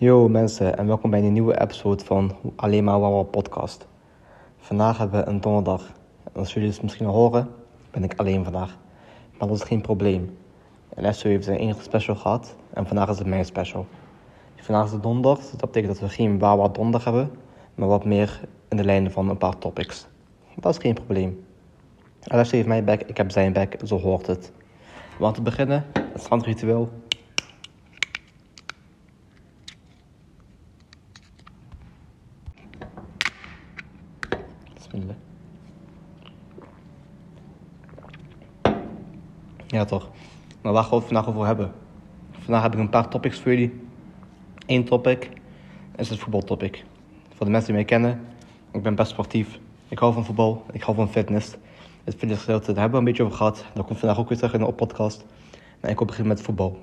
Yo mensen en welkom bij een nieuwe episode van Alleen maar Wawa podcast. Vandaag hebben we een donderdag. En als jullie het misschien al horen, ben ik alleen vandaag. Maar dat is geen probleem. Lesso heeft zijn enige special gehad en vandaag is het mijn special. Vandaag is het donderdag, dus dat betekent dat we geen Wawa donderdag hebben, maar wat meer in de lijnen van een paar topics. Dat is geen probleem. Lesso heeft mijn back, ik heb zijn back, zo hoort het. Want te beginnen, het strandritueel. Ja toch. Maar waar gaan we het vandaag over hebben? Vandaag heb ik een paar topics voor jullie. Eén topic is het voetbaltopic. Voor de mensen die mij kennen, ik ben best sportief. Ik hou van voetbal, ik hou van fitness. Het fitnessgedeelte, daar hebben we een beetje over gehad. Dat komt vandaag ook weer terug in de podcast. Maar ik wil beginnen met voetbal.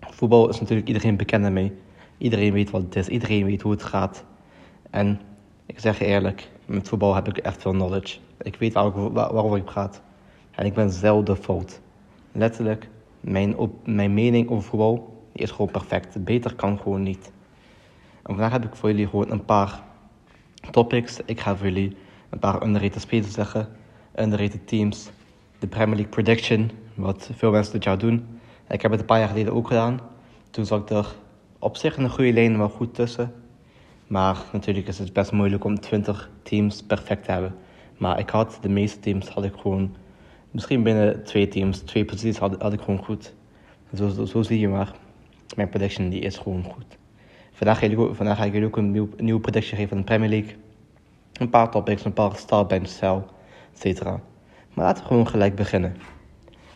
Voetbal is natuurlijk iedereen bekend mee. Iedereen weet wat het is, iedereen weet hoe het gaat. En ik zeg je eerlijk, met voetbal heb ik echt veel knowledge. Ik weet waar, waarover ik praat. En ik ben zelden fout. Letterlijk, mijn, op, mijn mening over voetbal is gewoon perfect. Beter kan gewoon niet. En vandaag heb ik voor jullie gewoon een paar topics. Ik ga voor jullie een paar underrated spelers zeggen. Underrated teams. De Premier League prediction, wat veel mensen dit jaar doen. Ik heb het een paar jaar geleden ook gedaan. Toen zat ik er op zich een goede lijn wel goed tussen. Maar natuurlijk is het best moeilijk om 20 teams perfect te hebben. Maar ik had de meeste teams had ik gewoon, misschien binnen twee teams, twee posities had, ik gewoon goed. Zo, zo, zie je maar. Mijn prediction die is gewoon goed. Vandaag ga, ik, vandaag ga ik jullie ook een, nieuw, nieuwe prediction geven van de Premier League. Een paar topics, een paar starbench cel, etc. Maar laten we gewoon gelijk beginnen.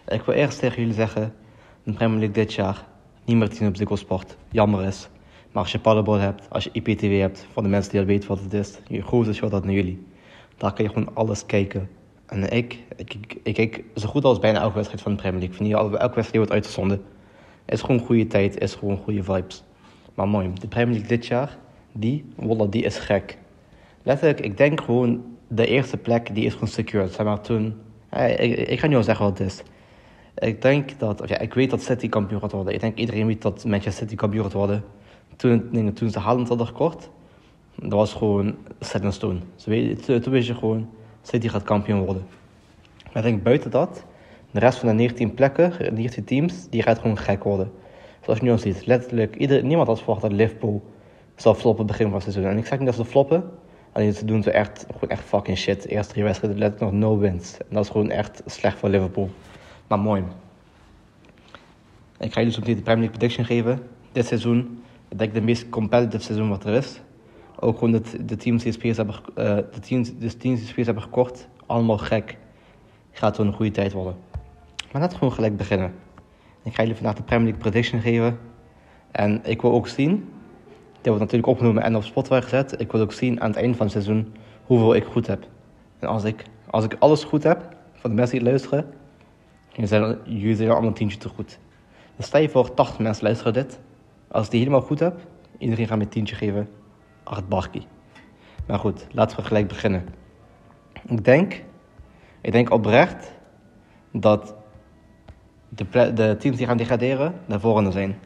Ik wil eerst tegen jullie zeggen, de Premier League dit jaar niet meer te zien op Ziggo Sport. Jammer is. Maar als je Paddleboard hebt, als je IPTV hebt, voor de mensen die al weten wat het is, je grootste show dat naar jullie. Daar kun je gewoon alles kijken. En ik, ik, ik, ik zo goed als bijna elke wedstrijd van de Premier League. Van hier, elke wedstrijd wordt uitgezonden. Is gewoon goede tijd, is gewoon goede vibes. Maar mooi, de Premier League dit jaar, die, wallah, die is gek. Letterlijk, ik denk gewoon, de eerste plek, die is gewoon secured. Zeg maar toen, ik, ik, ga niet al zeggen wat het is. Ik denk dat, of ja, ik weet dat City kampioen gaat worden. Ik denk iedereen weet dat Manchester City kampioen gaat worden toen, toen ze Haaland hadden gekocht, dat was gewoon set in stone. Toen, toen wist je gewoon, City gaat kampioen worden. Maar ik denk buiten dat, de rest van de 19 plekken, 19 teams, die gaat gewoon gek worden. Zoals je nu al ziet, letterlijk, ieder, niemand had verwacht dat Liverpool zou floppen begin van het seizoen. En ik zeg niet dat ze floppen, alleen ze doen ze echt, gewoon echt fucking shit. De eerste drie wedstrijden letterlijk nog no wins. En dat is gewoon echt slecht voor Liverpool. Maar mooi. Ik ga jullie zo meteen de Premier League prediction geven. Dit seizoen ik de meest competitive seizoen wat er is. Ook gewoon de, de teams die spelers hebben, uh, de teams, de teams die hebben gekocht, allemaal gek. Gaat wel een goede tijd worden. Maar laten we gewoon gelijk beginnen. Ik ga jullie vandaag de Premier League prediction geven. En ik wil ook zien, dit wordt natuurlijk opgenomen en op Spotify gezet. Ik wil ook zien aan het einde van het seizoen hoeveel ik goed heb. En als ik, als ik alles goed heb, van de mensen die luisteren, jullie zijn, jullie zijn allemaal een tientje te goed. Dus stel je voor 80 mensen luisteren dit. Als ik die helemaal goed heb, iedereen gaat me tientje geven. Acht barkie. Maar goed, laten we gelijk beginnen. Ik denk, ik denk oprecht dat de, de teams die gaan degraderen, de volgende zijn.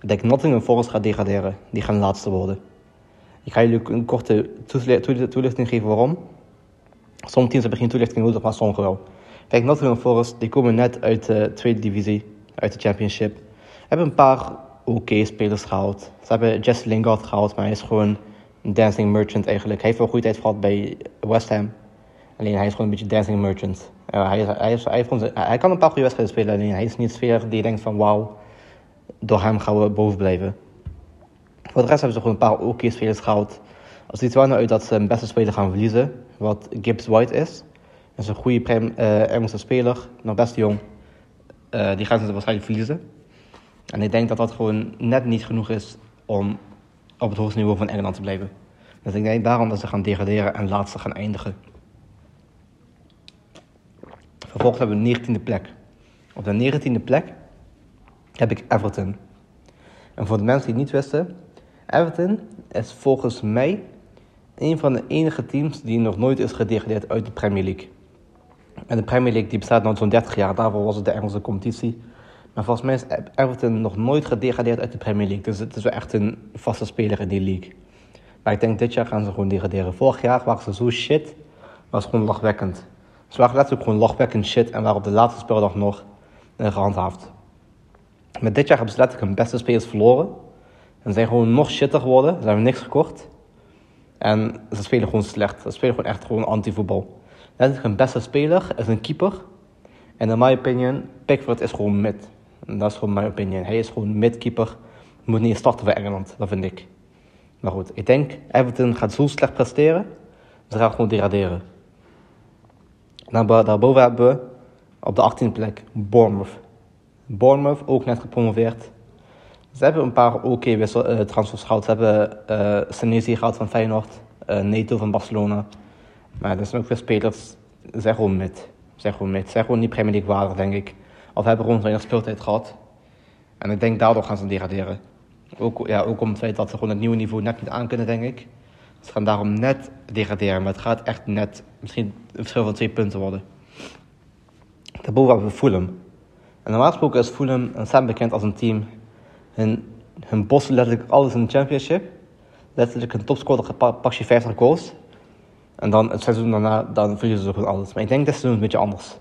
Ik denk Nottingham Forest gaat degraderen. Die gaan laatste worden. Ik ga jullie een korte toelichting geven waarom. Sommige teams hebben geen toelichting nodig, maar sommige wel. Kijk, Nottingham Forest, die komen net uit de tweede divisie, uit de championship. Hebben een paar oké spelers gehaald. Ze hebben Jesse Lingard gehaald, maar hij is gewoon een dancing merchant eigenlijk. Hij heeft wel goede tijd gehad bij West Ham. Alleen hij is gewoon een beetje dancing merchant. Uh, hij, hij, hij, hij, kan een paar goede wedstrijden spelen, alleen hij is niet sfeer die denkt van wauw, door hem gaan we boven blijven. Voor de rest hebben ze gewoon een paar oké spelers gehaald. Het wel nou uit dat ze een beste speler gaan verliezen, wat Gibbs White is. Dat is een goede prem, uh, Engelse speler, nog best jong. Uh, die gaan ze waarschijnlijk verliezen. En ik denk dat dat gewoon net niet genoeg is om op het hoogste niveau van Engeland te blijven. Dus ik denk daarom dat ze gaan degraderen en laatste gaan eindigen. Vervolgens hebben we de 19e plek. Op de 19e plek heb ik Everton. En voor de mensen die het niet wisten, Everton is volgens mij een van de enige teams die nog nooit is gedegradeerd uit de Premier League. En de Premier League die bestaat nu zo'n 30 jaar, daarvoor was het de Engelse competitie. Maar volgens mij is Everton nog nooit gedegradeerd uit de Premier League. Dus het is wel echt een vaste speler in die league. Maar ik denk dit jaar gaan ze gewoon degraderen. Vorig jaar waren ze zo shit, was gewoon lachwekkend. Ze waren letterlijk gewoon lachwekkend shit en waren op de laatste speeldag nog uh, gehandhaafd. Met dit jaar hebben ze letterlijk hun beste spelers verloren. En zijn gewoon nog shitter geworden. Ze hebben niks gekocht. En ze spelen gewoon slecht. Ze spelen gewoon echt gewoon anti-voetbal. Letterlijk hun beste speler is een keeper. En in my opinion, Pickford is gewoon mid. Dat is gewoon mijn opinion. Hij is gewoon midkeeper. Moet niet starten voor Engeland, dat vind ik. Maar goed, ik denk Everton gaat zo slecht presteren. Ze gaan gewoon degraderen. Daarboven hebben we op de 18e plek Bournemouth. Bournemouth ook net gepromoveerd. Ze hebben een paar oké uh, transfers gehad. Ze hebben uh, Senesi gehad van Feyenoord, uh, Neto van Barcelona. Maar er zijn ook weer spelers, ze zijn gewoon mid. Ze zijn gewoon mid. Ze zijn gewoon niet Premier League waardig, denk ik. Of hebben gewoon weinig speeltijd gehad. En ik denk daardoor gaan ze degraderen. Ook, ja, ook om het feit dat ze gewoon het nieuwe niveau net niet aan kunnen, denk ik. Ze gaan daarom net degraderen, maar het gaat echt net misschien een verschil van twee punten worden. Daarboven hebben we Fulham. En normaal gesproken is een staat bekend als een team. Hun, hun bossen letterlijk alles in de championship. Letterlijk een topscorer pak je 50 goals. En dan het seizoen daarna dan verliezen ze gewoon alles. Maar ik denk dit seizoen een beetje anders.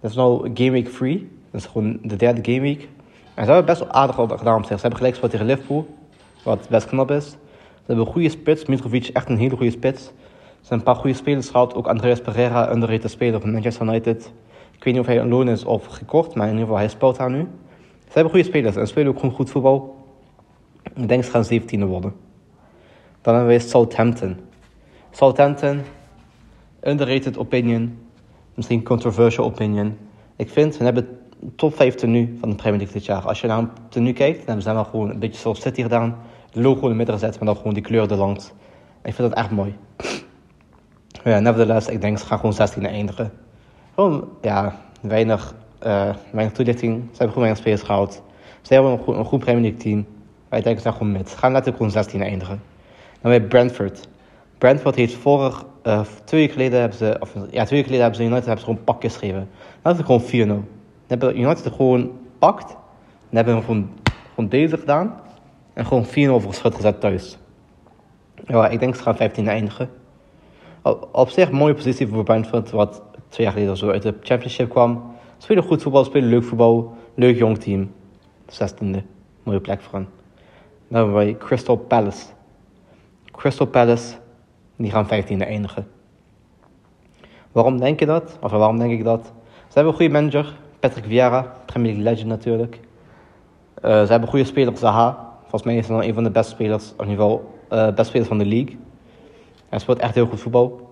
Dit is nou Game Week 3. Dat is gewoon de derde Game Week. En ze hebben best wel aardig gedaan op zich. Ze hebben gelijk gespeeld tegen Liverpool. Wat best knap is. Ze hebben een goede spits. Mitrovic echt een hele goede spits. Ze hebben een paar goede spelers gehad. Ook Andreas Pereira, underrated speler van Manchester United. Ik weet niet of hij een loon is of gekocht, maar in ieder geval hij speelt daar nu. Ze hebben goede spelers en spelen ook gewoon goed voetbal. Ik denk ze gaan 17e worden. Dan hebben we Southampton. Southampton, underrated opinion. Misschien controversial opinion. Ik vind, we hebben top 5 tenue van de Premier League dit jaar. Als je naar een tenue kijkt, dan hebben ze wel gewoon een beetje zoals City gedaan. De logo in de midden gezet, maar dan gewoon die kleur erlangs. Ik vind dat echt mooi. Ja, nevertheless, ik denk ze gaan gewoon 16 eindigen. Gewoon, ja, weinig, uh, weinig toelichting. Ze hebben gewoon weinig spelers gehaald. Ze hebben een goed, een goed Premier League team. Wij denken ze gewoon met. Ze gaan letterlijk gewoon 16 eindigen. Dan weer Brentford. Brentford heeft vorig, uh, twee weken geleden hebben ze, of ja, twee weken geleden hebben ze United hebben ze gewoon pakjes gegeven. Dat is gewoon 4-0. Dan hebben United gewoon pakt. Dan hebben we gewoon, gewoon deze gedaan. En gewoon 4-0 voor gezet thuis. Ja, ik denk ze gaan 15 eindigen. Op zich mooie positie voor Brentford, wat twee jaar geleden zo uit de championship kwam. Spelen goed voetbal, spelen leuk voetbal. Leuk jong team. 16e. Mooie plek voor hen. Dan hebben wij Crystal Palace. Crystal Palace, die gaan 15e eindigen. Waarom denk je dat? Of waarom denk ik dat? Ze hebben een goede manager, Patrick Vieira, Premier League legend natuurlijk. Uh, ze hebben goede spelers, Zaha. Volgens mij is hij een van de beste spelers, in ieder uh, beste spelers van de league. Hij speelt echt heel goed voetbal.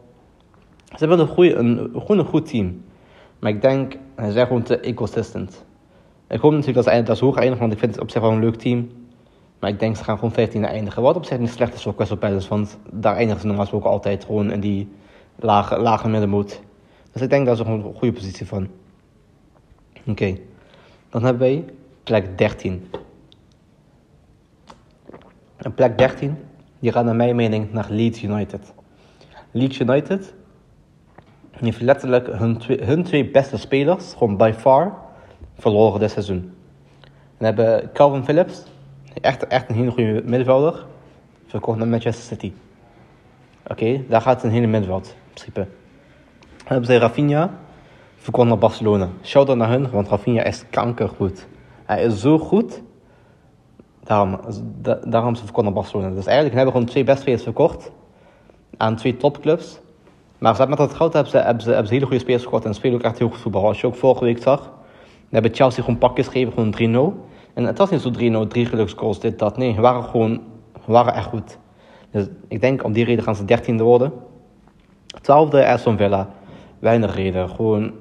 Ze hebben een, goede, een, gewoon een goed team. Maar ik denk, hij zijn gewoon te inconsistent. Ik hoop natuurlijk dat ze dat hoog eindigen, want ik vind het op zich wel een leuk team. Maar ik denk ze gaan gewoon 15e eindigen. Wat op zich niet slecht is voor Crystal Palace, want daar eindigen ze normaal gesproken altijd gewoon in die lage, lage middenmoot. Dus ik denk dat ze gewoon een goede positie van. Oké, dan hebben wij plek 13. En plek 13, die gaat naar mijn mening naar Leeds United. Leeds United heeft letterlijk hun twee, hun twee beste spelers, gewoon by far, verloren dit seizoen. Dan hebben Calvin Phillips, echt, echt een hele goede middenvelder, verkocht naar Manchester City. Oké, daar gaat een hele middenveld, in principe. Dan hebben ze Rafinha, verkocht naar Barcelona. Shout-out naar hun, want Rafinha is kankergoed. Hij is zo goed, daarom, daarom ze verkocht naar Barcelona. Dus eigenlijk hebben we gewoon twee spelers verkocht aan twee topclubs. Maar met dat geld hebben ze, hebben, ze, hebben ze hele goede spelers gekocht en spelen ook echt heel goed voetbal. Als je ook vorige week zag, hebben Chelsea gewoon pakjes gegeven, gewoon 3-0. En het was niet zo 3-0, drie geluksgoals, dit, dat. Nee, ze waren gewoon, waren echt goed. Dus ik denk om die reden gaan ze dertiende worden. Twaalfde Aston Villa. Weinig reden. Gewoon,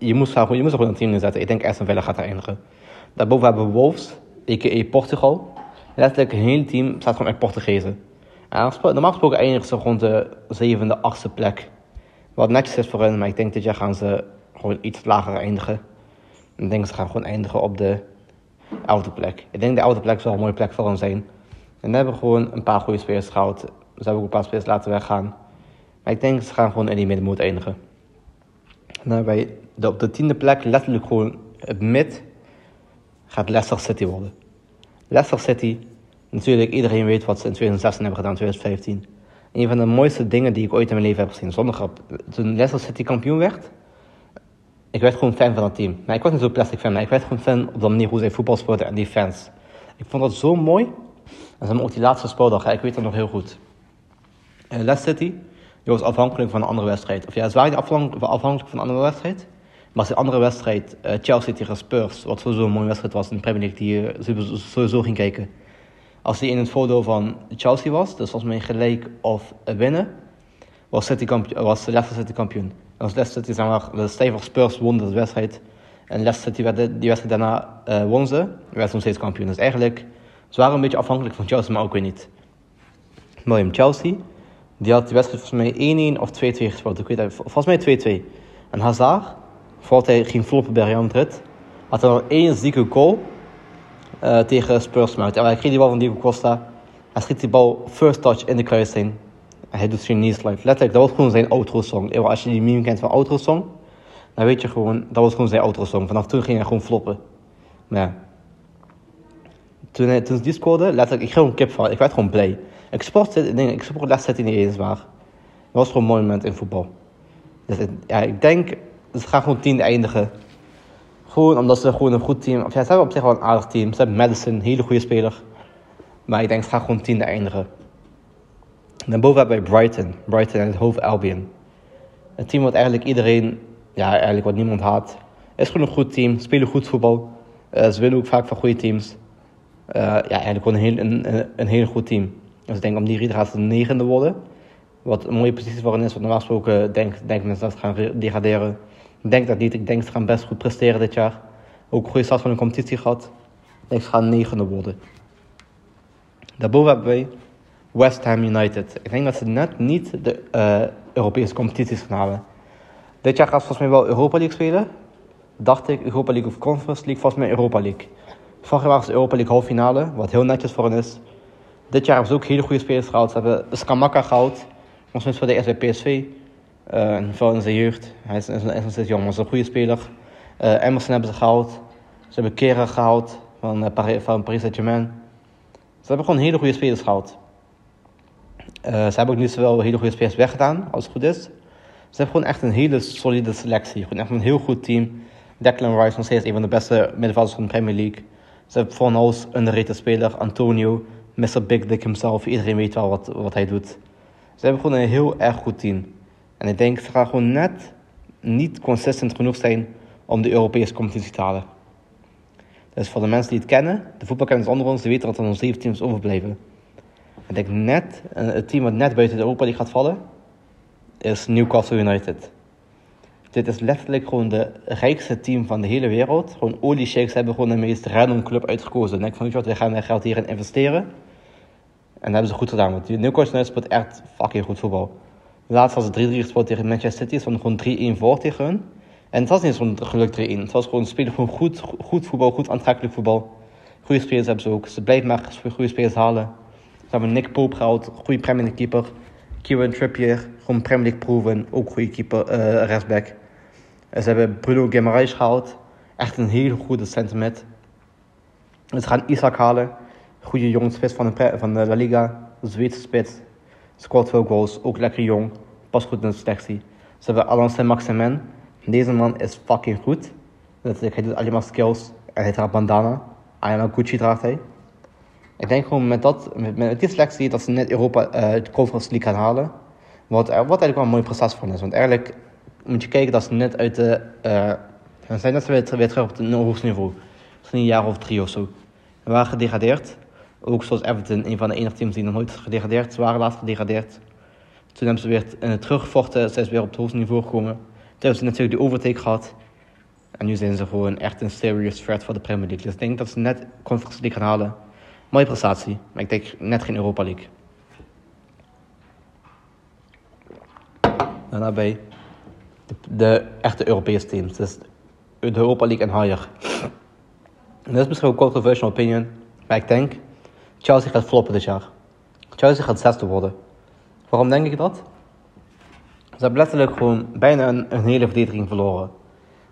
je moest, gewoon, je moest gewoon een team inzetten. Ik denk Aston Villa gaat eindigen. Daarboven hebben we Wolves, a.k.a. Portugal. Letterlijk een heel team staat gewoon uit Portugezen. En normaal gesproken eindigen ze rond de zevende, achtste plek. Wat netjes is voor hen, maar ik denk dit jaar gaan ze gewoon iets lager eindigen. Ik denk ze gaan gewoon eindigen op de elfde plek. Ik denk de elfde plek zal een mooie plek voor hen zijn. En dan hebben we gewoon een paar goede spelers gehaald. Ze hebben ook een paar spelers laten weggaan. Maar ik denk ze gaan gewoon in die middenmoot eindigen. En hebben wij op de tiende plek letterlijk gewoon het mid. gaat Leicester City worden. Leicester City, natuurlijk iedereen weet wat ze in 2016 hebben gedaan, 2015. Een van de mooiste dingen die ik ooit in mijn leven heb gezien, zonder grap. Toen Leicester City kampioen werd, ik werd gewoon fan van dat team. Maar ik was niet zo plastic fan, maar ik werd gewoon fan op de manier hoe zij voetbal speelden en die fans. Ik vond dat zo mooi. En ze hebben ook die laatste speeldag, ik weet dat nog heel goed. Uh, Leicester City, die was afhankelijk van een andere wedstrijd. Of ja, ze waren afhankelijk, afhankelijk van een andere wedstrijd. Maar als die andere wedstrijd, uh, Chelsea tegen Spurs, wat sowieso een mooie wedstrijd was in de Premier League, die je sowieso ging kijken. Als die in het voordeel van Chelsea was, dus volgens mij gelijk of winnen, was, City was Leicester City kampioen. En als Leicester City, zeg maar, de stijver Spurs won de wedstrijd. En Leicester City, die wedstrijd daarna uh, won ze, werd ze nog steeds kampioen. Dus eigenlijk, ze waren een beetje afhankelijk van Chelsea, maar ook weer niet. Mooi Chelsea, die had die wedstrijd volgens mij 1-1 of 2-2 gespeeld. Ik weet het, volgens mij 2-2. En Hazard, voordat hij ging floppen bij Real Madrid, had er één zieke goal uh, tegen Spurs gemaakt. En hij kreeg die bal van Diego Costa. Hij schiet die bal first touch in de kruising. Hij doet zijn knee slide. Letterlijk, dat was gewoon zijn outro song. Als je die meme kent van outro song, dan weet je gewoon, dat was gewoon zijn outro song. Vanaf toen ging hij gewoon floppen. Maar ja. Toen, hij, toen die letterlijk, ik kreeg gewoon kip van. Ik werd gewoon blij. Ik sport, ik support les niet eens waar. Dat was gewoon een mooi moment in voetbal. Dus ja, ik denk, ze gaan gewoon tiende eindigen. Gewoon omdat ze gewoon een goed team... Of ze hebben op zich wel een aardig team. Ze hebben Madison, een hele goede speler. Maar ik denk, ze gaan gewoon tiende eindigen. Dan boven hebben wij Brighton. Brighton en het hoofd Albion. Een team wat eigenlijk iedereen... Ja, eigenlijk wat niemand haat. Het is gewoon een goed team. Spelen goed voetbal. Uh, ze winnen ook vaak van goede teams. Uh, ja, eigenlijk gewoon een heel, een, een heel goed team. Dus ik denk om die reden gaat ze de negende worden. Wat een mooie positie voor hen is. Want normaal gesproken denk, denk mensen dat ze gaan degraderen. Ik denk dat niet. Ik denk ze gaan best goed presteren dit jaar. Ook een goede start van de competitie gehad. Ik denk ze gaan negende worden. Daarboven hebben wij West Ham United. Ik denk dat ze net niet de uh, Europese competities gaan halen. Dit jaar gaat ze volgens mij wel Europa League spelen. Dacht ik, Europa League of Conference League, volgens mij Europa League. Vorig jaar was Europa League halve finale, wat heel netjes voor hen is. Dit jaar hebben ze ook hele goede spelers gehaald. Ze hebben Skamaka gehaald, nog steeds voor de eerste PSV. Uh, vooral in zijn jeugd. Hij is, is, is nog steeds jong, maar is een goede speler. Uh, Emerson hebben ze gehaald. Ze hebben Kera gehaald van, uh, Paris, van Saint-Germain. Ze hebben gewoon hele goede spelers gehaald. Ze hebben ook niet zoveel hele goede spelers weggedaan, als het goed is. Ze hebben gewoon echt een hele solide selectie. Gewoon echt een heel goed team. Declan Rice nog steeds een van de beste middenvelders van de Premier League. Ze hebben een een underrated speler, Antonio. Mr. Big Dick himself. Iedereen weet wel wat, wat hij doet. Ze hebben gewoon een heel erg goed team. En ik denk, ze gaan gewoon net niet consistent genoeg zijn om de Europese competitie te halen. Dus voor de mensen die het kennen, de voetbalkenners onder ons, die weten dat er nog zeven teams overblijven. Ik denk net, het team wat net buiten de Europa League gaat vallen, is Newcastle United. Dit is letterlijk gewoon de rijkste team van de hele wereld. Gewoon oliesheiks hebben gewoon de meest random club uitgekozen. En ik van, weet je wat, we gaan geld hierin investeren. En dat hebben ze goed gedaan, want Newcastle United speelt echt fucking goed voetbal. Laatst was het 3-3 gespeeld tegen Manchester City. Was gewoon 3-1 voor tegen hun. En het was niet zo'n geluk 3-1. Het was gewoon spelen gewoon goed, goed voetbal, goed aantrekkelijk voetbal. Goede spelers hebben ze ook. Ze blijven maar goede spelers halen. Ze hebben Nick Pope gehaald, goede Premier keeper. Kieran Trippier, gewoon Premier League proven, ook goede keeper, uh, Ze hebben Bruno Guimaraes gehaald, echt een hele goede sentiment. Ze gaan Isaac halen, goede jonge spits van de, van de La Liga, Zweedse spits. Scoort veel goals, ook lekker jong, pas goed in de selectie. Ze hebben Alain Saint-Maximin, deze man is fucking goed. Hij doet alleen maar skills en hij draagt bandana. Alleen Gucci draagt hij. Ik denk gewoon met, dat, met, die selectie dat ze net Europa uh, het Conference League gaan halen. Wat, wat eigenlijk wel een mooie prestatie van is. Want eigenlijk moet je kijken dat ze net uit de... Uh, ze zijn net weer, weer terug op het hoogste niveau. Misschien een jaar of drie of zo. We waren gedegradeerd. Ook zoals Everton, een van de enige teams die nog nooit gedegradeerd. Ze waren laatst gedegradeerd. Toen hebben ze weer uh, teruggevochten. Ze is weer op het hoogste niveau gekomen. Toen hebben ze natuurlijk die overtake gehad. En nu zijn ze gewoon echt een serious threat voor de Premier League. Dus ik denk dat ze net Conference League gaan halen. Mooie prestatie, maar ik denk net geen Europa League. Daarna bij de, echte Europese teams. Dus de Europa League en higher. En dat is misschien een controversial opinion, maar ik denk Chelsea gaat floppen dit jaar. Chelsea gaat zesde worden. Waarom denk ik dat? Ze hebben letterlijk gewoon bijna een, hele verdediging verloren.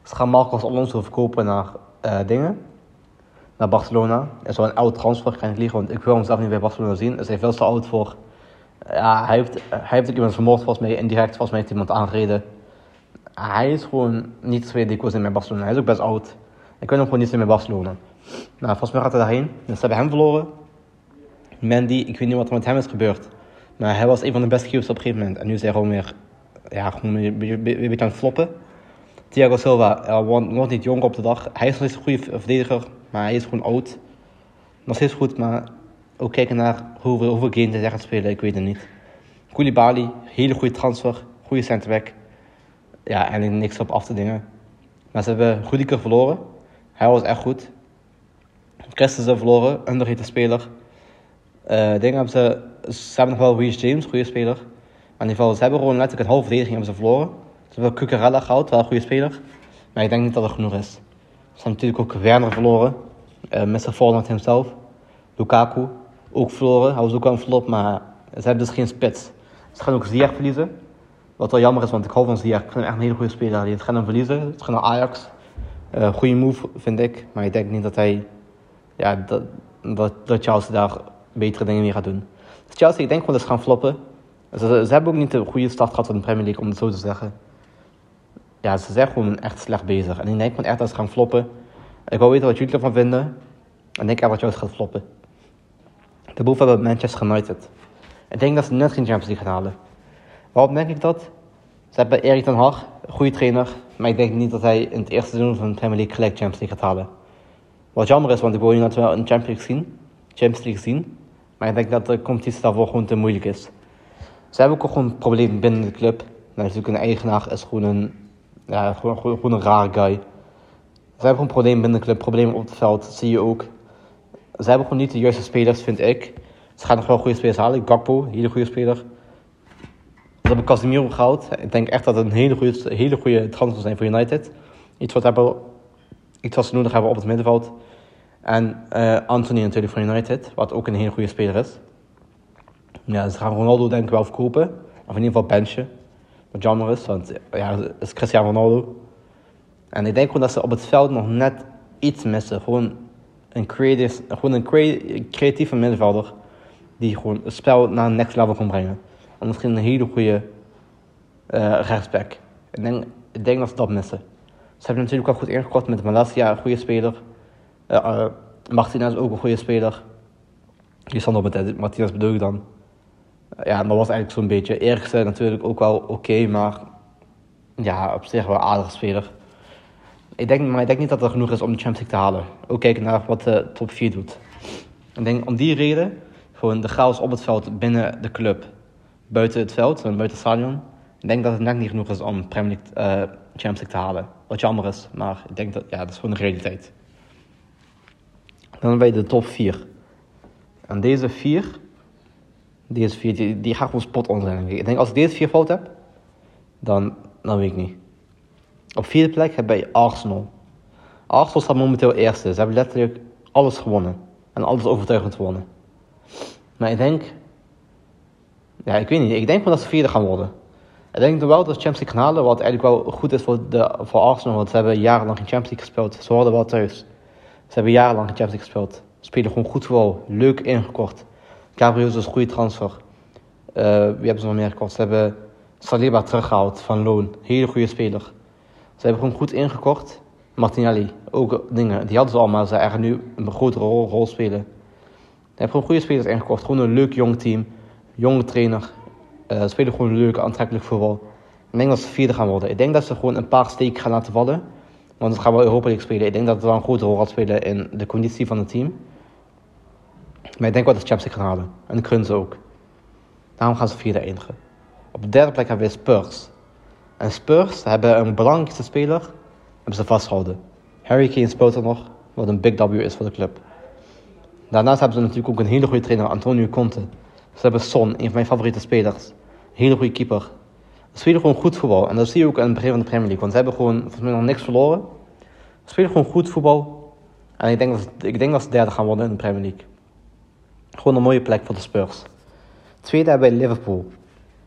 Ze gaan Marcos Alonso verkopen naar uh, dingen. naar Barcelona. Is wel een oud transfer, kan ik liegen, want ik wil hem zelf niet bij Barcelona zien. Is hij veel te oud voor. Ja, hij heeft, hij heeft ook iemand vermoord volgens mij, indirect volgens mij heeft iemand aangereden. Hij is gewoon niet ik wil zien bij Barcelona. Hij is ook best oud. Ik wil hem gewoon niet zien bij Barcelona. Nou, volgens mij gaat hij daarheen. Dus ze hebben hem verloren. Mandy, ik weet niet wat er met hem is gebeurd. Maar hij was een van de beste keepers op een gegeven moment. En nu is hij gewoon weer, ja, gewoon een beetje, een beetje aan het floppen. Thiago Silva uh, wordt niet jong op de dag. Hij is nog steeds een goede verdediger, maar hij is gewoon oud. Nog steeds goed, maar ook kijken naar hoeveel, hoeveel games hij gaat spelen, ik weet het niet. Koulibaly, hele goede transfer, goede centerback. Ja, en niks op af te dingen. Maar ze hebben Rudiger verloren. Hij was echt goed. Christensen verloren, underrated speler. Uh, dingen hebben ze, ze hebben nog wel Reece James, goede speler. Maar in ieder geval, ze hebben gewoon letterlijk een halve verdediging hebben ze verloren. Ze hebben Cucurella gehaald, wel een goede speler. Maar ik denk niet dat het genoeg is. Ze hebben natuurlijk ook Werner verloren. Uh, Mr. Fortnite himself. Lukaku, ook verloren. Hij was ook wel een flop, maar ze hebben dus geen spits. Ze gaan ook Ziyech verliezen. Wat wel jammer is, want ik hou van Ziyech. Ik echt een hele goede speler. Die gaan hem verliezen. Het gaan naar Ajax. Uh, goede move, vind ik. Maar ik denk niet dat hij... Ja, dat, dat, Chelsea daar betere dingen mee gaat doen. Dus Chelsea, ik denk gewoon dat ze gaan floppen. Ze, hebben ook niet de goede start gehad van de Premier League, om het zo te zeggen. Ja, ze zijn gewoon echt slecht bezig. En ik denk gewoon echt dat ze gaan floppen. Ik wil weten wat jullie ervan vinden. En ik echt dat Chelsea gaat floppen. Daarboven hebben we Manchester United. Ik denk dat ze net geen Champions League gaan halen. Waarom denk ik dat? Ze hebben Erik ten Hag, goede trainer. Maar ik denk niet dat hij in het eerste seizoen van de Premier League gelijk Champions League gaat halen. Wat jammer is, want ik wil je natuurlijk wel een Champions zien. Champions League zien. Maar ik denk dat de competitie daarvoor gewoon te moeilijk is. Ze hebben ook gewoon een probleem binnen de club. Nou, natuurlijk een eigenaar is gewoon een, ja, gewoon, gewoon, een rare guy. Ze hebben gewoon een probleem binnen de club, problemen op het veld, zie je ook. Ze hebben gewoon niet de juiste spelers, vind ik. Ze gaan nog wel goede spelers halen. Gakpo, hele goede speler. Ze hebben Casemiro gehaald. Ik denk echt dat het een hele goede, hele goede transfer zijn voor United. Iets wat, hebben, iets wat ze nodig hebben op het middenveld. En uh, Anthony natuurlijk van United, wat ook een hele goede speler is. Ja, ze gaan Ronaldo denk ik wel verkopen. Of in ieder geval benchen. Wat jammer is, want ja, het is Cristiano Ronaldo. En ik denk gewoon dat ze op het veld nog net iets missen. Gewoon een, creative, gewoon een creatieve middenvelder. Die gewoon het spel naar een next level kan brengen. En misschien een hele goede uh, rechtsback. Ik denk, ik denk dat ze dat missen. Ze hebben natuurlijk al goed ingekocht met Malasia, een goede speler. Uh, Martinez ook een goede speler. Die stond op met Martinez bedoel ik dan. ja, dat was eigenlijk zo'n beetje. Eriksen natuurlijk ook wel oké, maar ja, op zich wel aardige speler. Ik denk, maar ik denk niet dat er genoeg is om de Champions League te halen. Ook kijken naar wat de top 4 doet. Ik denk om die reden, gewoon de chaos op het veld binnen de club, buiten het veld, buiten het stadion. Ik denk dat het net niet genoeg is om Premier League, uh, Champions League te halen. Wat jammer is, maar ik denk dat ja, dat is gewoon de realiteit. Dan hebben de top 4. En deze 4, deze 4 die, die ga gewoon spot on. Ik denk als ik deze 4 fout heb, dan, dan weet ik niet. Op vierde plek hebben wij Arsenal. Arsenal staat momenteel eerste. Ze hebben letterlijk alles gewonnen. En alles overtuigend gewonnen. Maar ik denk... Ja, ik weet niet. Ik denk wel dat ze vierde gaan worden. Ik denk wel dat ze Champions League gaan halen. Wat eigenlijk wel goed is voor, de, voor Arsenal. Want ze hebben jarenlang geen Champions League gespeeld. Ze worden wel thuis. Ze hebben jarenlang in Champions League gespeeld. Spelen gewoon goed voetbal. Leuk ingekocht. Gabriel is een goede transfer. Uh, wie hebben ze nog meer gekocht? Ze hebben Saliba teruggehaald van loon. Hele goede speler. Ze hebben gewoon goed ingekocht. Martinelli, ook dingen. Die hadden ze al, maar ze eigenlijk nu een grotere rol, rol spelen. Ze hebben gewoon goede spelers ingekocht. Gewoon een leuk jong team. Jonge trainer. Uh, spelen gewoon leuk, aantrekkelijk voetbal. Ik denk dat ze vierde gaan worden. Ik denk dat ze gewoon een paar steken gaan laten vallen. Want het gaan wel Europa League spelen. Ik denk dat het wel een grote rol gaat spelen in de conditie van het team. Maar ik denk wel dat ze Champions League gaan halen. En gun ze ook. Daarom gaan ze vierde eindigen. Op de derde plek hebben we Spurs. En Spurs hebben een belangrijkste speler hebben ze vastgehouden. Harry Kane speelt er nog, wat een big W is voor de club. Daarnaast hebben ze natuurlijk ook een hele goede trainer, Antonio Conte. Ze hebben Son, een van mijn favoriete spelers. Hele goede keeper. Ze spelen gewoon goed voetbal. En dat zie je ook aan het begin van de Premier League. Want ze hebben gewoon volgens mij nog niks verloren. Ze spelen gewoon goed voetbal. En ik denk, dat, ik denk dat ze derde gaan worden in de Premier League. Gewoon een mooie plek voor de Spurs. Tweede hebben wij Liverpool.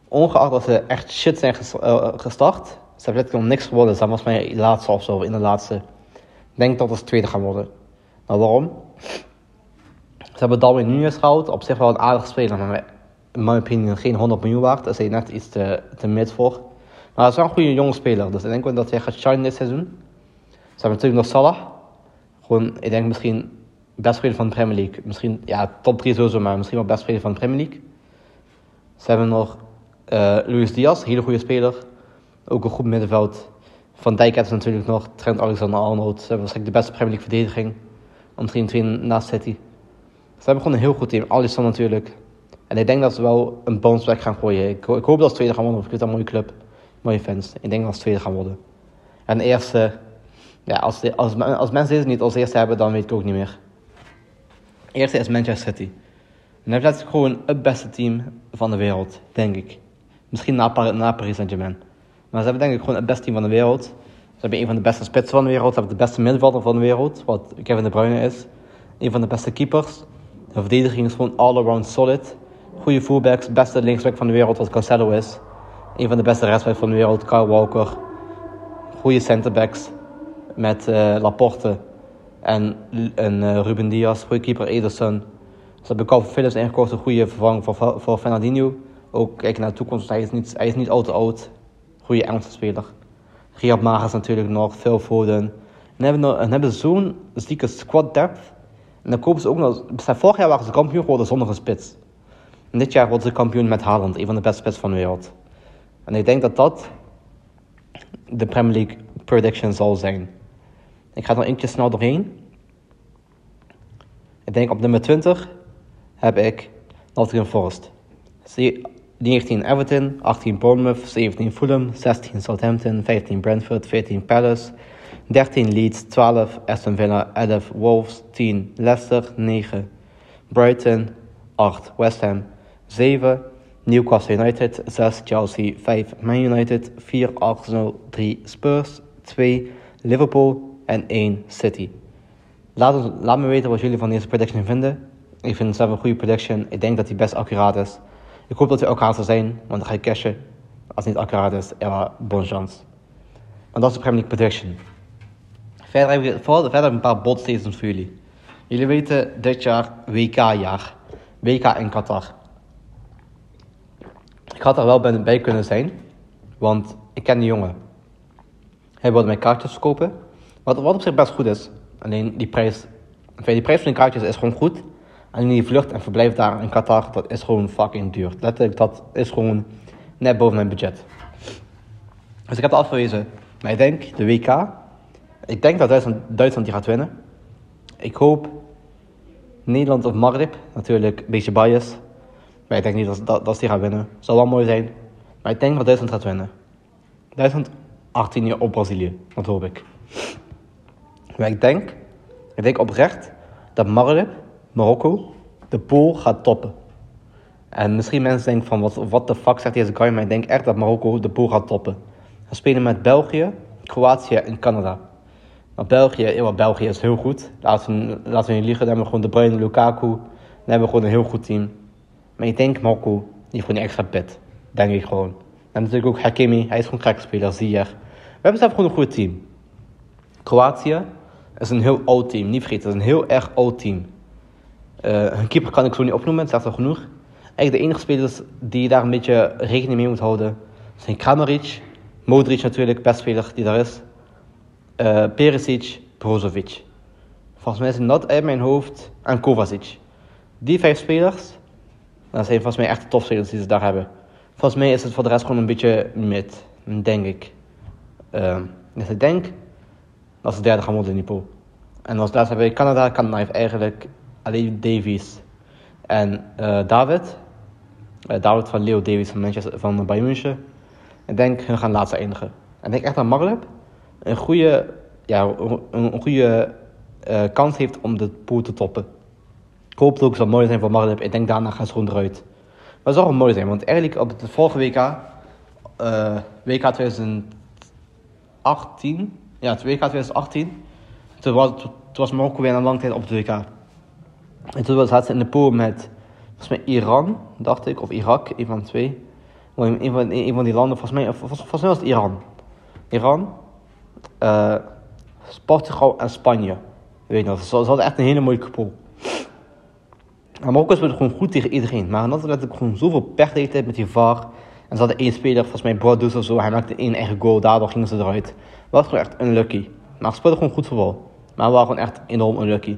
Ongeacht dat ze echt shit zijn eh, gestart. Ze hebben letterlijk nog niks geworden. Ze was mijn laatste of zo, in de laatste. Ik denk dat ze tweede gaan worden. Maar waarom? Ze hebben Darwin Nunes gehaald. Op zich wel een aardige speler, maar in mijn opinie geen 100 miljoen waard. Daar is hij net iets te, te mid voor. Maar hij is wel een goede jonge speler. Dus ik denk wel dat hij gaat shine dit seizoen. Ze hebben natuurlijk nog Salah. Gewoon, ik denk misschien best speler van de Premier League. Misschien, ja, top 3 sowieso, maar misschien wel best speler van de Premier League. Ze hebben nog uh, Luis Diaz, hele goede speler. Ook een goed middenveld. Van Dijk ze natuurlijk nog. Trent Alexander-Arnold. Ze hebben waarschijnlijk de beste Premier League verdediging. Misschien twee naast City. Ze hebben gewoon een heel goed team. Alisson natuurlijk. En ik denk dat ze wel een bounce back gaan gooien. Ik, ik hoop dat ze tweede gaan worden. Ik vind dat een mooie club. Mooie fans. Ik denk dat ze tweede gaan worden. En de eerste... Ja, als, als, als mensen deze niet als eerste hebben, dan weet ik ook niet meer. De eerste is Manchester City. En dat is gewoon het beste team van de wereld, denk ik. Misschien na, na Paris Saint-Germain. Maar ze hebben denk ik gewoon het beste team van de wereld. Ze hebben een van de beste spitsen van de wereld. Ze hebben de beste middenvelder van de wereld, wat Kevin De Bruyne is. Een van de beste keepers. De verdediging is gewoon all-around solid. Goede fullbacks, beste linksback van de wereld, wat Cancelo is. Een van de beste rechtsbacks van de wereld, Kyle Walker. Goede centerbacks met uh, Laporte en, en uh, Ruben Diaz. Goede keeper Ederson. Ze hebben Calvin Phillips ingekocht, een goede vervanging voor, voor Fernandinho. Ook kijken naar de toekomst, hij is niet, hij is niet al te oud. Goede Engelse speler. Riyad Mahrez natuurlijk nog, Phil Foden. En hebben, en hebben zo'n zieke squad depth. En dan kopen ze ook nog... Vorig jaar waren ze kampioen geworden zonder een spits. En dit jaar worden ze kampioen met Haaland, een van de beste spits van de wereld. En ik denk dat dat de Premier League prediction zal zijn. Ik ga er eentje snel doorheen. Ik denk op nummer 20 heb ik Nottingham Forest. 19 Everton, 18 Bournemouth, 17 Fulham, 16 Southampton, 15 Brentford, 14 Palace, 13 Leeds, 12 Aston Villa, 11 Wolves, 10 Leicester, 9 Brighton, 8 West Ham, 7 Newcastle United, 6 Chelsea, 5 Man United, 4 Arsenal, 3 Spurs, 2 Liverpool en 1 City. Laat, laat me weten wat jullie van deze prediction vinden. Ik vind het zelf een goede prediction. Ik denk dat die best accuraat is. Ik hoop dat hij accuraat zal zijn, want dan ga ik cashen. Als het niet accuraat is, ja, bon chance. Maar dat is de Premier League prediction. Verder heb, ik, verder een paar bot statements voor jullie. Jullie weten dit jaar WK-jaar. WK in Qatar. Ik had er wel bij kunnen zijn, want ik ken die jongen. Hij wilde mijn kaartjes verkopen, wat, wat op zich best goed is. Alleen die prijs, die prijs van die kaartjes is gewoon goed. En die vlucht en verblijf daar in Qatar, dat is gewoon fucking duur. Letterlijk, dat is gewoon net boven mijn budget. Dus ik heb het afgewezen. Maar ik denk, de WK, ik denk dat Duitsland, Duitsland die gaat winnen. Ik hoop Nederland of Maghreb, natuurlijk een beetje bias. Maar ik denk niet dat, dat, dat die gaan winnen. Zou wel mooi zijn. Maar ik denk dat Duitsland gaat winnen. Duitsland 18 op Brazilië, dat hoop ik. Maar ik denk, ik denk oprecht dat Maghreb Marokko de pool gaat toppen. En misschien mensen denken van, wat, wat de fuck zegt deze guy? Maar ik denk echt dat Marokko de pool gaat toppen. We spelen met België, Kroatië en Canada. België, België is heel goed. Laten we, laten we niet liegen, dan hebben we gewoon De Bruyne, Lukaku. Dan hebben we gewoon een heel goed team. Maar ik denk Marokko, die heeft gewoon een extra pit. Denk ik gewoon. En natuurlijk ook Hakimi, hij is gewoon een speler, zie je. We hebben zelf gewoon een goed team. Kroatië is een heel oud team, niet vergeten, het is een heel erg oud team. Uh, hun keeper kan ik zo niet opnoemen, het staat al genoeg. Eigenlijk de enige spelers die je daar een beetje rekening mee moet houden zijn Kramaric, Modric natuurlijk, best speler die daar is, uh, Perisic, Brozovic. Volgens mij zijn dat uit mijn hoofd en Kovacic. Die vijf spelers, dat zijn volgens mij echt de topspelers die ze daar hebben. Volgens mij is het voor de rest gewoon een beetje mid, denk ik. Uh, dus ik denk dat ze derde gaan worden in die pool. En als laatste hebben we Canada. Canada heeft eigenlijk alleen Davies en uh, David. Uh, David van Leo Davies van, Manchester, van Bayern München. Ik denk, hun gaan laatste eindigen. En ik denk echt dat Maghreb een goede, ja, een, goede uh, kans heeft om de pool te toppen. Ik hoop het ook zal mooi zijn voor Maghreb. Ik denk daarna gaan ze gewoon eruit. Maar het zal wel mooi zijn, want eigenlijk op het vorige WK, uh, WK 2018, ja, WK 2018, toen was, was Marokko weer een lang tijd op het WK. En toen zaten ze in de pool met, volgens mij Iran, dacht ik, of Irak, een van de twee. Een van, van die landen, volgens mij, volgens mij was het Iran. Iran, uh, Portugal en Spanje weet je ze hadden echt een hele mooie pool. Maar Marokko speelde gewoon goed tegen iedereen. Maar dat had ik gewoon zoveel pech deed met die VAR. En ze hadden één speler, volgens mij Brodus of zo, hij maakte één eigen goal, daardoor gingen ze eruit. Dat was gewoon echt unlucky. Maar ze speelden gewoon goed voetbal. Maar we waren gewoon echt enorm unlucky.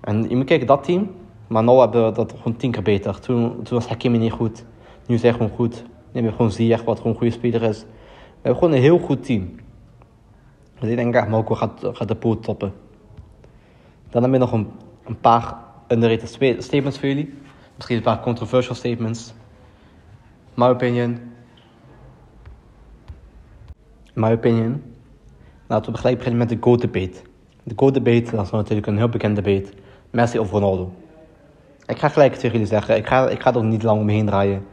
En je moet kijken, dat team, maar nu hebben we dat gewoon tien keer beter. Toen, toen was Hakimi niet goed. Nu is hij gewoon goed. Nu hebben we gewoon Ziyech, wat gewoon een goede speler is. We hebben gewoon een heel goed team. Dus ik denk echt, Marokko gaat, gaat de poot toppen. Dan heb je nog een, een paar underrated statements voor jullie. Misschien een paar controversial statements. My opinion. My opinion. Laten we gelijk beginnen met de GOAT debate. De GOAT debate, dat is natuurlijk een heel bekend debate. Messi of Ronaldo. Ik ga gelijk tegen jullie zeggen, ik ga, ik ga er niet lang omheen draaien.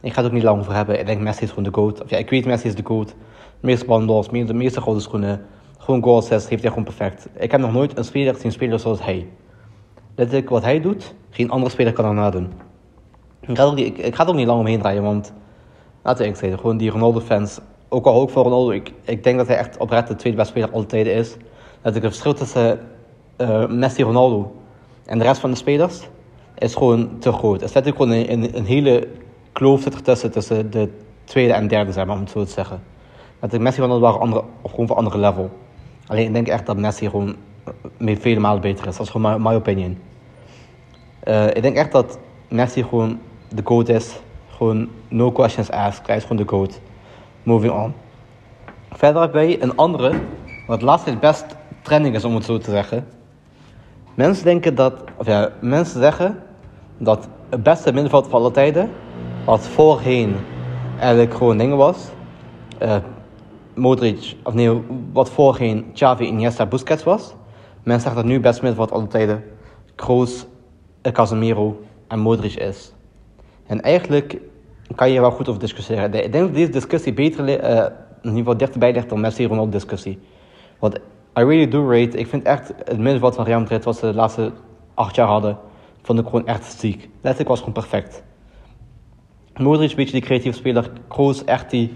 Ik ga het ook niet lang over hebben. Ik denk Messi is gewoon de GOAT. Of ja, ik weet Messi is de GOAT. De meeste ballons, de meeste gouden schoenen. Gewoon goal heeft hij gewoon perfect. Ik heb nog nooit een speler zien spelen zoals hij. Letterlijk wat hij doet, geen andere speler kan daarna doen. Ik ga, er niet, ik, ga ook niet lang omheen draaien, want laten we zeggen, gewoon die Ronaldo-fans, ook al ook voor Ronaldo, ik, ik denk dat hij echt oprecht de tweede beste speler altijd is. Dat ik het verschil tussen uh, Messi Ronaldo en de rest van de spelers is gewoon te groot. Er zit ook gewoon een, een, hele kloof zit ertussen, tussen de tweede en derde, zeg maar, om het zo te zeggen. Dat ik Messi Ronaldo waren andere, of gewoon voor andere level. Alleen ik denk echt dat Messi gewoon met vele malen beter is. Dat is gewoon my opinion. Uh, ik denk echt dat Messi gewoon de GOAT is. Gewoon no questions asked. Hij is gewoon de GOAT. Moving on. Verder heb wij een andere, wat laatst is best trending is om het zo te zeggen. Mensen denken dat, of ja, mensen zeggen dat het beste middenveld van alle tijden, wat voorheen eigenlijk gewoon dingen was, uh, Modric, of nee, wat voorheen Xavi, Iniesta, Busquets was. Mensen zeggen dat nu best middenveld alle tijden Kroos, Casemiro en Modric is. En eigenlijk kan je er wel goed over discussiëren. Ik denk dat deze discussie beter, uh, in ieder geval dichterbij ligt dan Messi Ronaldo discussie. Want I really do rate, ik vind echt het middenveld van Real Madrid wat ze de laatste acht jaar hadden, vond ik gewoon echt ziek. Letterlijk was gewoon perfect. Modric, een beetje die creatieve speler. Kroos, echt die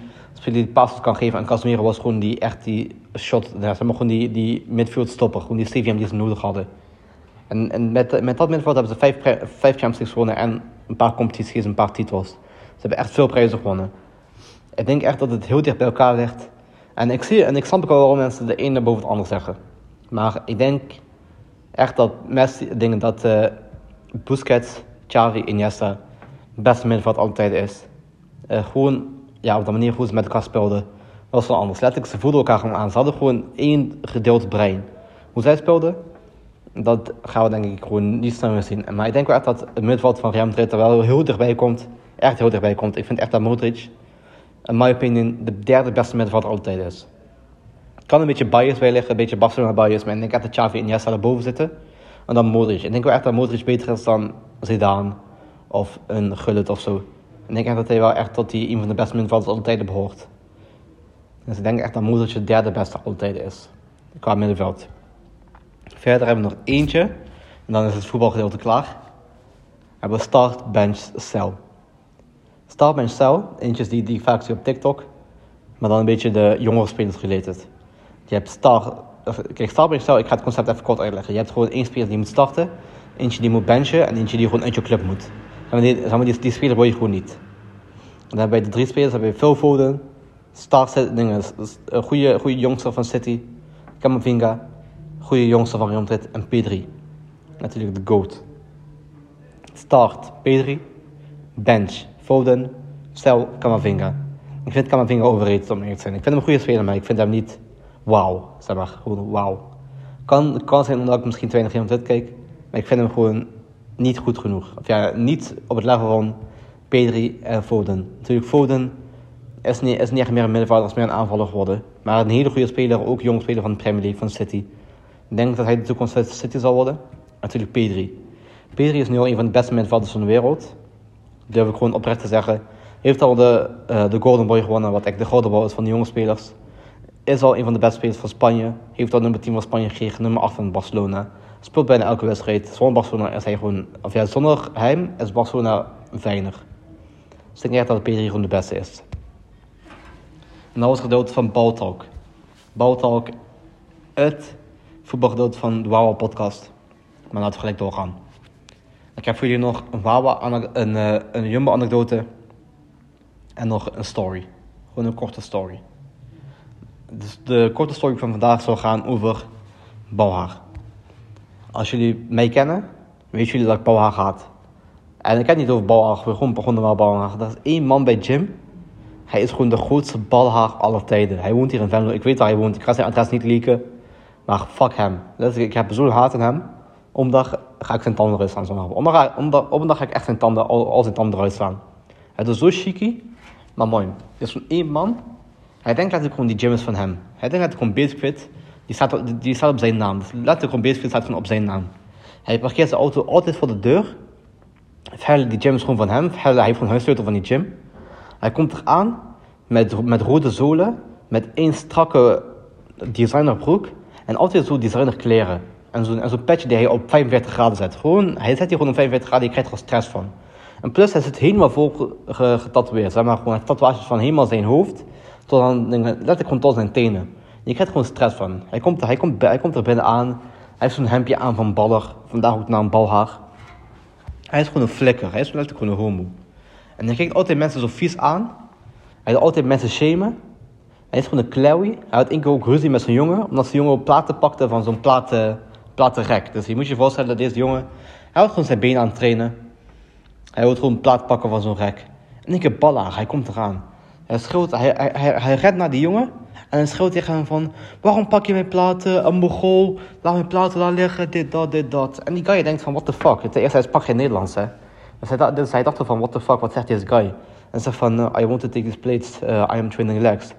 die passes kan geven. En Casemiro was gewoon die, echt die shot, zeg maar gewoon die, die midfield stopper. Gewoon die stadium die ze nodig hadden. En, en met, met dat middenveld hebben ze vijf, vijf Champions League gewonnen en een paar competities, een paar titels. Ze hebben echt veel prijzen gewonnen. Ik denk echt dat het heel dicht bij elkaar ligt. En ik zie en ik snap ook wel waarom mensen de ene boven het ander zeggen. Maar ik denk echt dat Messi, dingen dat uh, Busquets, Xavi, Iniesta het beste middenveld altijd is. Uh, gewoon ja, op de manier hoe ze met elkaar speelden was wel anders. Letterlijk, ze voelden elkaar gewoon aan. Ze hadden gewoon één gedeeld brein. Hoe zij speelden, dat gaan we denk ik gewoon niet snel meer zien. Maar ik denk wel echt dat het middenveld van Real Madrid er wel heel dichtbij komt. Echt heel dichtbij komt. Ik vind echt dat Modric, in my opinion, de derde beste middenvelder altijd is. Kan een beetje bias bij liggen, een beetje Barcelona bias. Maar ik denk echt dat Xavi en Iniesta erboven zitten. En dan Modric. Ik denk wel echt dat Modric beter is dan Zidane of een Gullit of zo. En ik denk dat hij wel echt tot die een van de beste middenvelders altijd behoort. Dus ik denk echt dat Modric de derde beste altijd is. Qua middenveld. Verder hebben we nog eentje. En dan is het voetbalgedeelte klaar. We hebben start, bench, cell. Start, bench, cell. Eentjes die, die ik vaak zie op TikTok. Maar dan een beetje de jongere spelers related. Je hebt start... Kijk, start, bench, cell. Ik ga het concept even kort uitleggen. Je hebt gewoon één speler die moet starten. Eentje die moet benchen. En eentje die gewoon uit je club moet. Die, die, die speler wil je gewoon niet. dan hebben we de drie spelers. hebben we Phil Foden. Start, dingen, een goede, goede jongster van City. Camavinga goede jongste van Real Madrid en Pedri. Natuurlijk de GOAT. Start Pedri. Bench Foden. Stel Camavinga. Ik vind Camavinga overrated om eerlijk te zijn. Ik vind hem een goede speler, maar ik vind hem niet wauw. Zeg maar, gewoon wauw. Kan, kan zijn omdat ik misschien te weinig Real Madrid kijk. Maar ik vind hem gewoon niet goed genoeg. Of ja, niet op het level van Pedri en Foden. Natuurlijk, Foden is niet, is niet echt meer een middenvelder, als meer een aanvaller geworden. Maar een hele goede speler, ook jong speler van de Premier League, van City. Ik denk dat hij de toekomst van City zal worden. Natuurlijk Pedri. Pedri is nu al een van de beste middenvelders van de wereld. Durf ik gewoon oprecht te zeggen. Heeft al de, uh, de Golden Boy gewonnen, wat echt de gouden bal is van de jonge spelers. Is al een van de beste spelers van Spanje. Heeft al nummer 10 van Spanje gekregen, nummer 8 van Barcelona. Speelt bijna elke wedstrijd. Zonder Barcelona is hij gewoon, of ja, zonder hem is Barcelona weinig. Dus ik denk echt dat Pedri gewoon de beste is. En dat was gedeelte van Baltalk. Baltalk, het voetbalgedeelte van de Wawa podcast. Maar laten we gelijk doorgaan. Ik heb voor jullie nog een Wawa, een, uh, een Jumbo anekdote en nog een story. Gewoon een korte story. Dus de korte story van vandaag zal gaan over Bouwhaar. Als jullie mij kennen, weten jullie dat ik Bouwhaar haat. En ik heb niet over Bouwhaar, we begonnen met Bouwhaar. Dat is één man bij Jim. Hij is gewoon de grootste balhaar aller tijden. Hij woont hier in Venlo. Ik weet waar hij woont. Ik ga zijn adres niet leaken. Maar fuck hem. Ik heb zo'n haat aan hem. Omdat ga ik zijn tanden eruit slaan. Op een dag ga ik echt zijn tanden, al, zijn tanden eruit slaan. Het is zo chique, maar mooi. Het is van één man. Hij denkt dat ik gewoon die gym is van hem. Hij denkt dat ik gewoon bezig fit. Die staat, die op zijn naam. Dus letterlijk bezig fit staat gewoon op zijn naam. Hij parkeert zijn auto altijd voor de deur. Verder, die gym is gewoon van hem. Verder, hij heeft gewoon huissleutel van die gym. Hij komt eraan met, met rode zolen. Met één strakke designerbroek. En altijd zo designer kleren. En zo'n zo petje die hij op 45 graden zet. Gewoon, hij zet hier gewoon op 45 graden, je krijgt er stress van. En plus, hij zit helemaal vol getatoeëerd. Zeg maar gewoon tatoeages van helemaal zijn hoofd. Tot aan, letterlijk gewoon tot zijn tenen. Je krijgt gewoon stress van. Hij komt, hij komt, hij komt er binnen aan. Hij heeft zo'n hemdje aan van baller. Vandaag ook naar een balhaar. Hij is gewoon een flikker. Hij is letterlijk gewoon een homo. En hij kijkt altijd mensen zo vies aan. Hij wil altijd mensen shamen. Hij is gewoon een klauwie. Hij had één keer ook ruzie met zijn jongen. Omdat zijn jongen platen pakte van zo'n platen platte rek. Dus je moet je voorstellen dat deze jongen, hij gewoon zijn benen aan het trainen. Hij wil gewoon een plaat pakken van zo'n rek. En ik heb ballen, hij komt eraan. Hij schreeuwt, hij, hij, hij, hij redt naar die jongen. En hij schreeuwt tegen hem van, waarom pak je mijn platen, een mogol, laat mijn platen daar liggen, dit, dat, dit, dat. En die guy denkt van, what the fuck. Ten eerste, hij sprak geen Nederlands, hè. Dus hij, dacht, dus van, what the fuck, wat zegt deze guy? En zegt van, I want to take this plates, uh, I am training legs.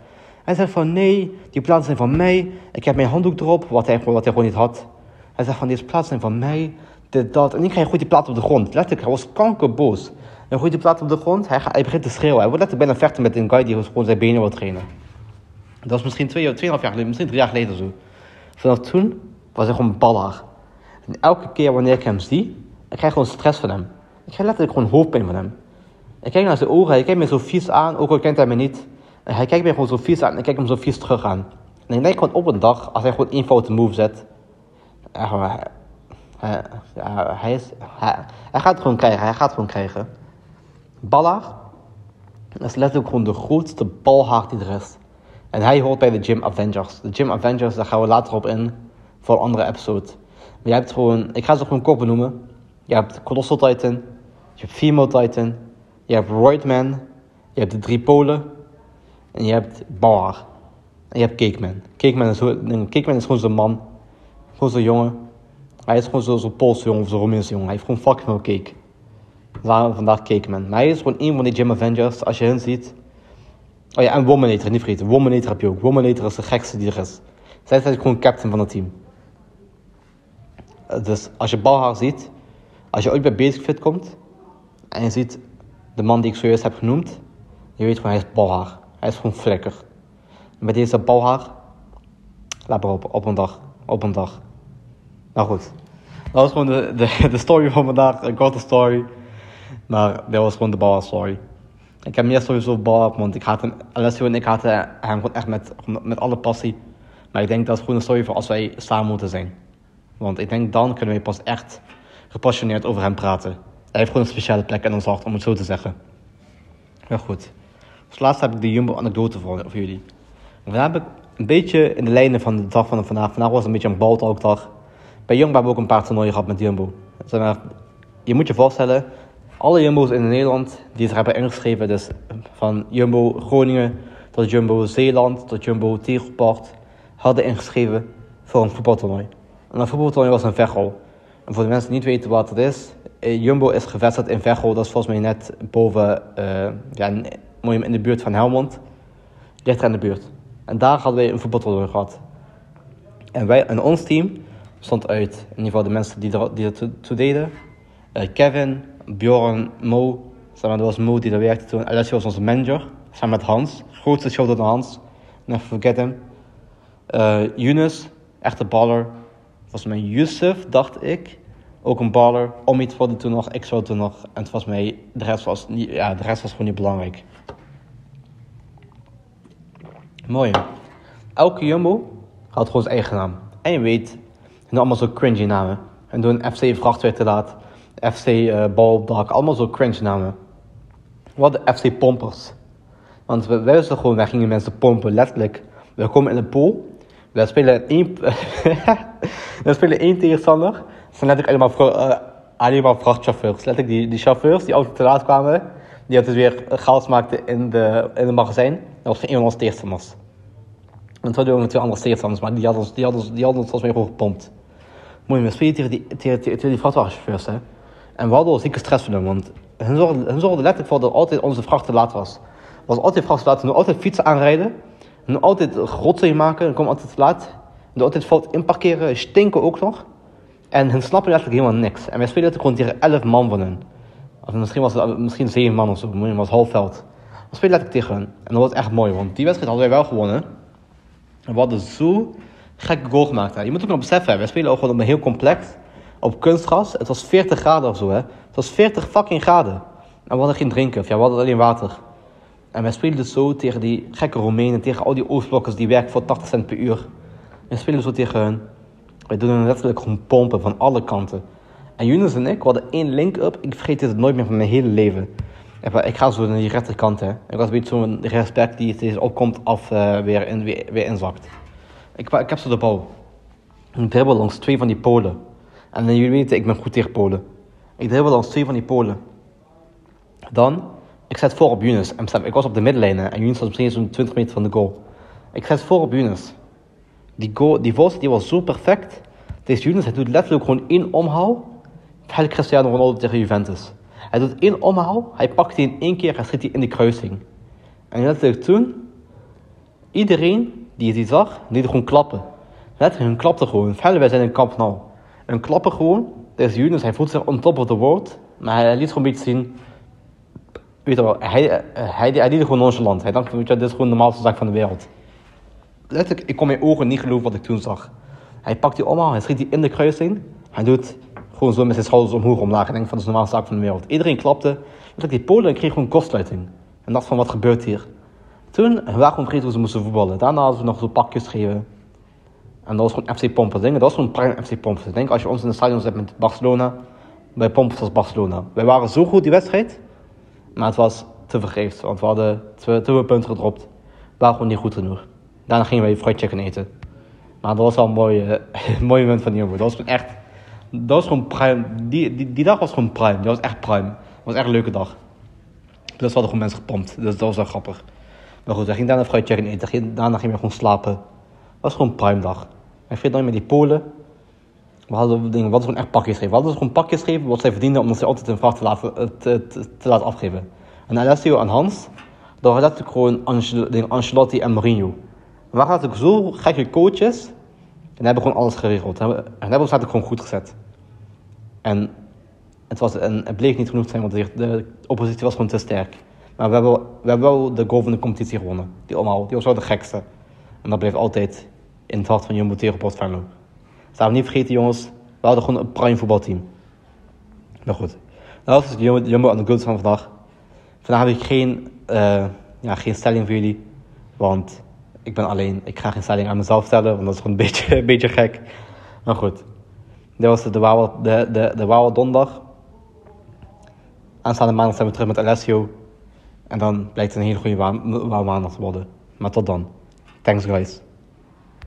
Hij zegt van, nee, die platen zijn van mij, ik heb mijn handdoek erop, wat hij, wat gewoon niet had. Hij zegt van deze platen zijn van mij, dit, dat. En ik ga gooit die plaat op de grond. Letterlijk, hij was kankerboos. Hij gooit die plaat op de grond, hij, hij begint te schreeuwen. Hij wordt letterlijk bijna vechten met een guy die gewoon zijn benen wil trainen. Dat was misschien twee, tweeënhalf jaar geleden, misschien drie jaar geleden zo. Vanaf toen was hij gewoon baller. En elke keer wanneer ik hem zie, ik krijg gewoon stress van hem. Ik krijg letterlijk gewoon hoofdpijn van hem. Ik kijk naar zijn ogen, hij kijkt me zo vies aan, ook al kent hij me niet. Hij kijkt me gewoon zo vies aan en ik kijk hem zo vies terug aan. En ik denk gewoon op een dag, als hij gewoon één foute move zet, hij, hij, hij, is, hij, hij, gaat het gewoon krijgen. Hij gaat gewoon krijgen. Ballard is letterlijk gewoon de grootste balhaard die er is. En hij hoort bij de Gym Avengers. De Gym Avengers, daar gaan we later op in. Voor een andere episode. Maar je hebt gewoon, ik ga ze gewoon kort benoemen. Je hebt Colossal Titan. Je hebt Female Titan. Je hebt Roidman. Je hebt de drie polen. En je hebt Bar. En je hebt Cakeman. Cakeman is, Cakeman is gewoon zo'n man gewoon zo'n jongen. Hij is gewoon zo'n zo Poolse jongen of zo'n Romeinse jongen. Hij heeft gewoon fucking veel cake. Daarom vandaag cake man. Maar hij is gewoon een van die Gym Avengers. Als je hen ziet. Oh ja, en Womanator, niet vergeten. Womanator heb je ook. Womanator is de gekste die er is. Zij is gewoon captain van het team. Dus als je Balhaar ziet. Als je ooit bij Basic Fit komt. En je ziet de man die ik zojuist heb genoemd. Je weet gewoon, hij is Balhaar. Hij is gewoon flikker. Bij deze Balhaar. Laat maar op, op een dag. Op een dag. Nou goed. Dat was gewoon de, de, de story van vandaag. Een korte story. Maar dat was gewoon de Bauer story. Ik heb meer stories over Bauer, want ik had hem, Alessio en ik hadden hem gewoon echt met, met alle passie. Maar ik denk dat het gewoon een story voor als wij samen moeten zijn. Want ik denk dan kunnen we pas echt gepassioneerd over hem praten. Hij heeft gewoon een speciale plek in ons hart, om het zo te zeggen. Heel goed. Als laatste heb ik de Jumbo-anekdote voor, voor jullie. En heb ik een beetje in de lijnen van de dag van vandaag. Vandaag was een beetje een baltalkdag. Bij Jumbo hebben we ook een paar toernooien gehad met Jumbo. Je moet je voorstellen, alle Jumbo's in Nederland die zich hebben ingeschreven, dus van Jumbo Groningen tot Jumbo Zeeland tot Jumbo Tegelport, hadden ingeschreven voor een voetbaltoernooi. En een voetbaltoernooi was in Veghel. En voor de mensen die niet weten wat het is, eh, Jumbo is gevestigd in Veghel, dat is volgens mij net boven, uh, ja, in de buurt van Helmond. Er in de buurt. En daar hadden wij een voetbaltoernooi gehad. En wij, en ons team stond uit, in ieder geval de mensen die er, die deden. Uh, Kevin, Bjorn, Mo. Zeg dat was Mo die daar werkte toen. Alessio was onze manager. Samen met Hans. Grootste show tot Hans. Never forget him. Uh, Yunus, echte baller. Volgens mij Yusuf, dacht ik. Ook een baller. Omid wilde toen nog, ik zou toen nog. En het was mij, de rest was, niet, ja, de rest was gewoon niet belangrijk. Mooi. Elke Jumbo had gewoon zijn eigen naam. En je weet, doen allemaal zo cringy namen. En doen FC Vrachtwerkterlaat, FC uh, Bal op dak, allemaal zo cringe namen. Wat de FC Pompers. Want we, wij wisten gewoon, wij gingen mensen pompen, letterlijk. We komen in een pool. We spelen één, we spelen één tegenstander. Het zijn letterlijk allemaal, uh, allemaal vrachtchauffeurs. Letterlijk die, die chauffeurs die altijd te laat kwamen. Die altijd weer chaos maakten in de, in het magazijn. Dat was een van onze tegenstanders. Want we hadden ook twee andere tegenstanders, maar die hadden ons, die hadden ons, die hadden ons volgens gewoon gepompt. Mooi, we spelen tegen die, tegen, tegen die vrachtwagenchauffeurs. Hè. En we hadden al zieke stress van hem, want hun zorgden, hun letterlijk voor dat altijd onze vracht te laat was. was altijd vracht te laat, nu altijd fietsen aanrijden. Nu altijd rotzooi maken, dan komen altijd te laat. Nu altijd fout inparkeren, stinken ook nog. En hun snappen letterlijk helemaal niks. En wij spelen gewoon tegen 11 man van hun. Of misschien was het misschien 7 man of zo, het was half veld. We spelen letterlijk tegen hun. En dat was echt mooi, want die wedstrijd hadden wij wel gewonnen. En we hadden zo gekke goal gemaakt. Je moet ook nog beseffen, wij spelen ook gewoon op een heel complex. Op kunstgras. Het was 40 graden of zo, hè. Het was 40 fucking graden. En we hadden geen drinken, of ja, we hadden alleen water. En wij spelen dus zo tegen die gekke Roemenen, tegen al die Oostblokkers die werken voor 80 cent per uur. En spelen zo tegen hun. Wij doen hen letterlijk gewoon pompen van alle kanten. En Younes en ik, we hadden één link-up. Ik vergeet dit nooit meer van mijn hele leven. Ik ga zo naar die rechterkant, hè. Ik was een beetje zo'n respect die steeds opkomt of uh, weer, weer, inzakt. Ik, ik heb zo de bal. Ik dribbel langs twee van die polen. En jullie weten, ik ben goed tegen polen. Ik dribbel langs twee van die polen. Dan, ik zet voor op Younes. Ik was op de middenlijn en Younes was misschien zo'n 20 meter van de goal. Ik zet voor op Younes. Die, goal, die die was zo perfect. Deze Younes, hij doet letterlijk gewoon één omhaal. Eigenlijk Cristiano Ronaldo tegen Juventus. Hij doet één omhaal, hij pakt die in één keer en schiet die in de kruising. En letterlijk toen, iedereen die het zag, deed gewoon klappen. Letterlijk, hun klapte gewoon. Verder, wij zijn in kamp nou. Een klappen gewoon. Deze Younes, hij voelt zich on top of the world. Maar hij liet gewoon een beetje zien weet je wel, hij, hij, hij, deed het gewoon nonchalant. Hij dacht, je, dit is gewoon de normaalste zaak van de wereld. Letterlijk, ik kon mijn ogen niet geloven wat ik toen zag. Hij pakt die omhaal, hij schiet die in de kruising. Hij doet gewoon zo met zijn schouders omhoog omlaag. En denkt van, dat is de normaalste zaak van de wereld. Iedereen klapte. Letterlijk, die Polen kreeg gewoon kortsluiting. En dacht van, wat gebeurt hier? Toen vergeten hoe ze moesten voetballen. Daarna hadden we nog zo pakjes gegeven. En dat was gewoon FC Pompen. Dat was gewoon prime FC Pompen. Ik denk, als je ons in de stadion zet met Barcelona, bij Pompen was Barcelona. Wij waren zo goed die wedstrijd. Maar het was te vergeefs, want we hadden te, veel punten gedropt. We waren gewoon niet goed genoeg. Daarna gingen we fried chicken eten. Maar dat was wel een mooi, uh, mooi moment van jongen. Dat was gewoon echt... Dat was gewoon prime. Die, die, die dag was gewoon prime. Dat was echt prime. Dat was echt een leuke dag. Dus we hadden gewoon mensen gepompt. Dus dat was wel grappig. Maar goed, we gingen daarna fried chicken eten. Daarna gingen we gewoon slapen. Dat was gewoon prime dag. Ik vind nooit met die Polen. We hadden dingen, wat gewoon echt pakjes geven. We hadden gewoon pakjes geven wat zij verdienden omdat ze altijd een vracht te laten, eh, te, te, te laten afgeven. En Alessio en Hans, dat waren letterlijk gewoon Ancelotti en Mourinho. We waren natuurlijk zo gekke coaches. En hebben gewoon alles geregeld. En hebben, ons gewoon goed gezet. En het, was, en het bleek niet genoeg te zijn, want de, oppositie was gewoon te sterk. Maar we hebben, we hebben wel de goal van de competitie gewonnen. Die, allemaal, die was wel de gekste. En dat bleef altijd in het hart van Jumbo Teroport Venlo. Laten we niet vergeten, jongens. We hadden gewoon een prime voetbalteam. Maar goed. Dat was Jumbo, Jumbo aan de Goods van vandaag. Vandaag heb ik geen, uh, ja, geen stelling voor jullie. Want ik ben alleen. Ik ga geen stelling aan mezelf stellen. Want dat is gewoon een beetje, een beetje gek. Maar goed. Dit was de Wauw de, de, de Wauw donderdag. Aanstaande maandag zijn we terug met Alessio. En dan blijkt het een hele goede Wauw maandag te worden. Maar tot dan. Thanks guys.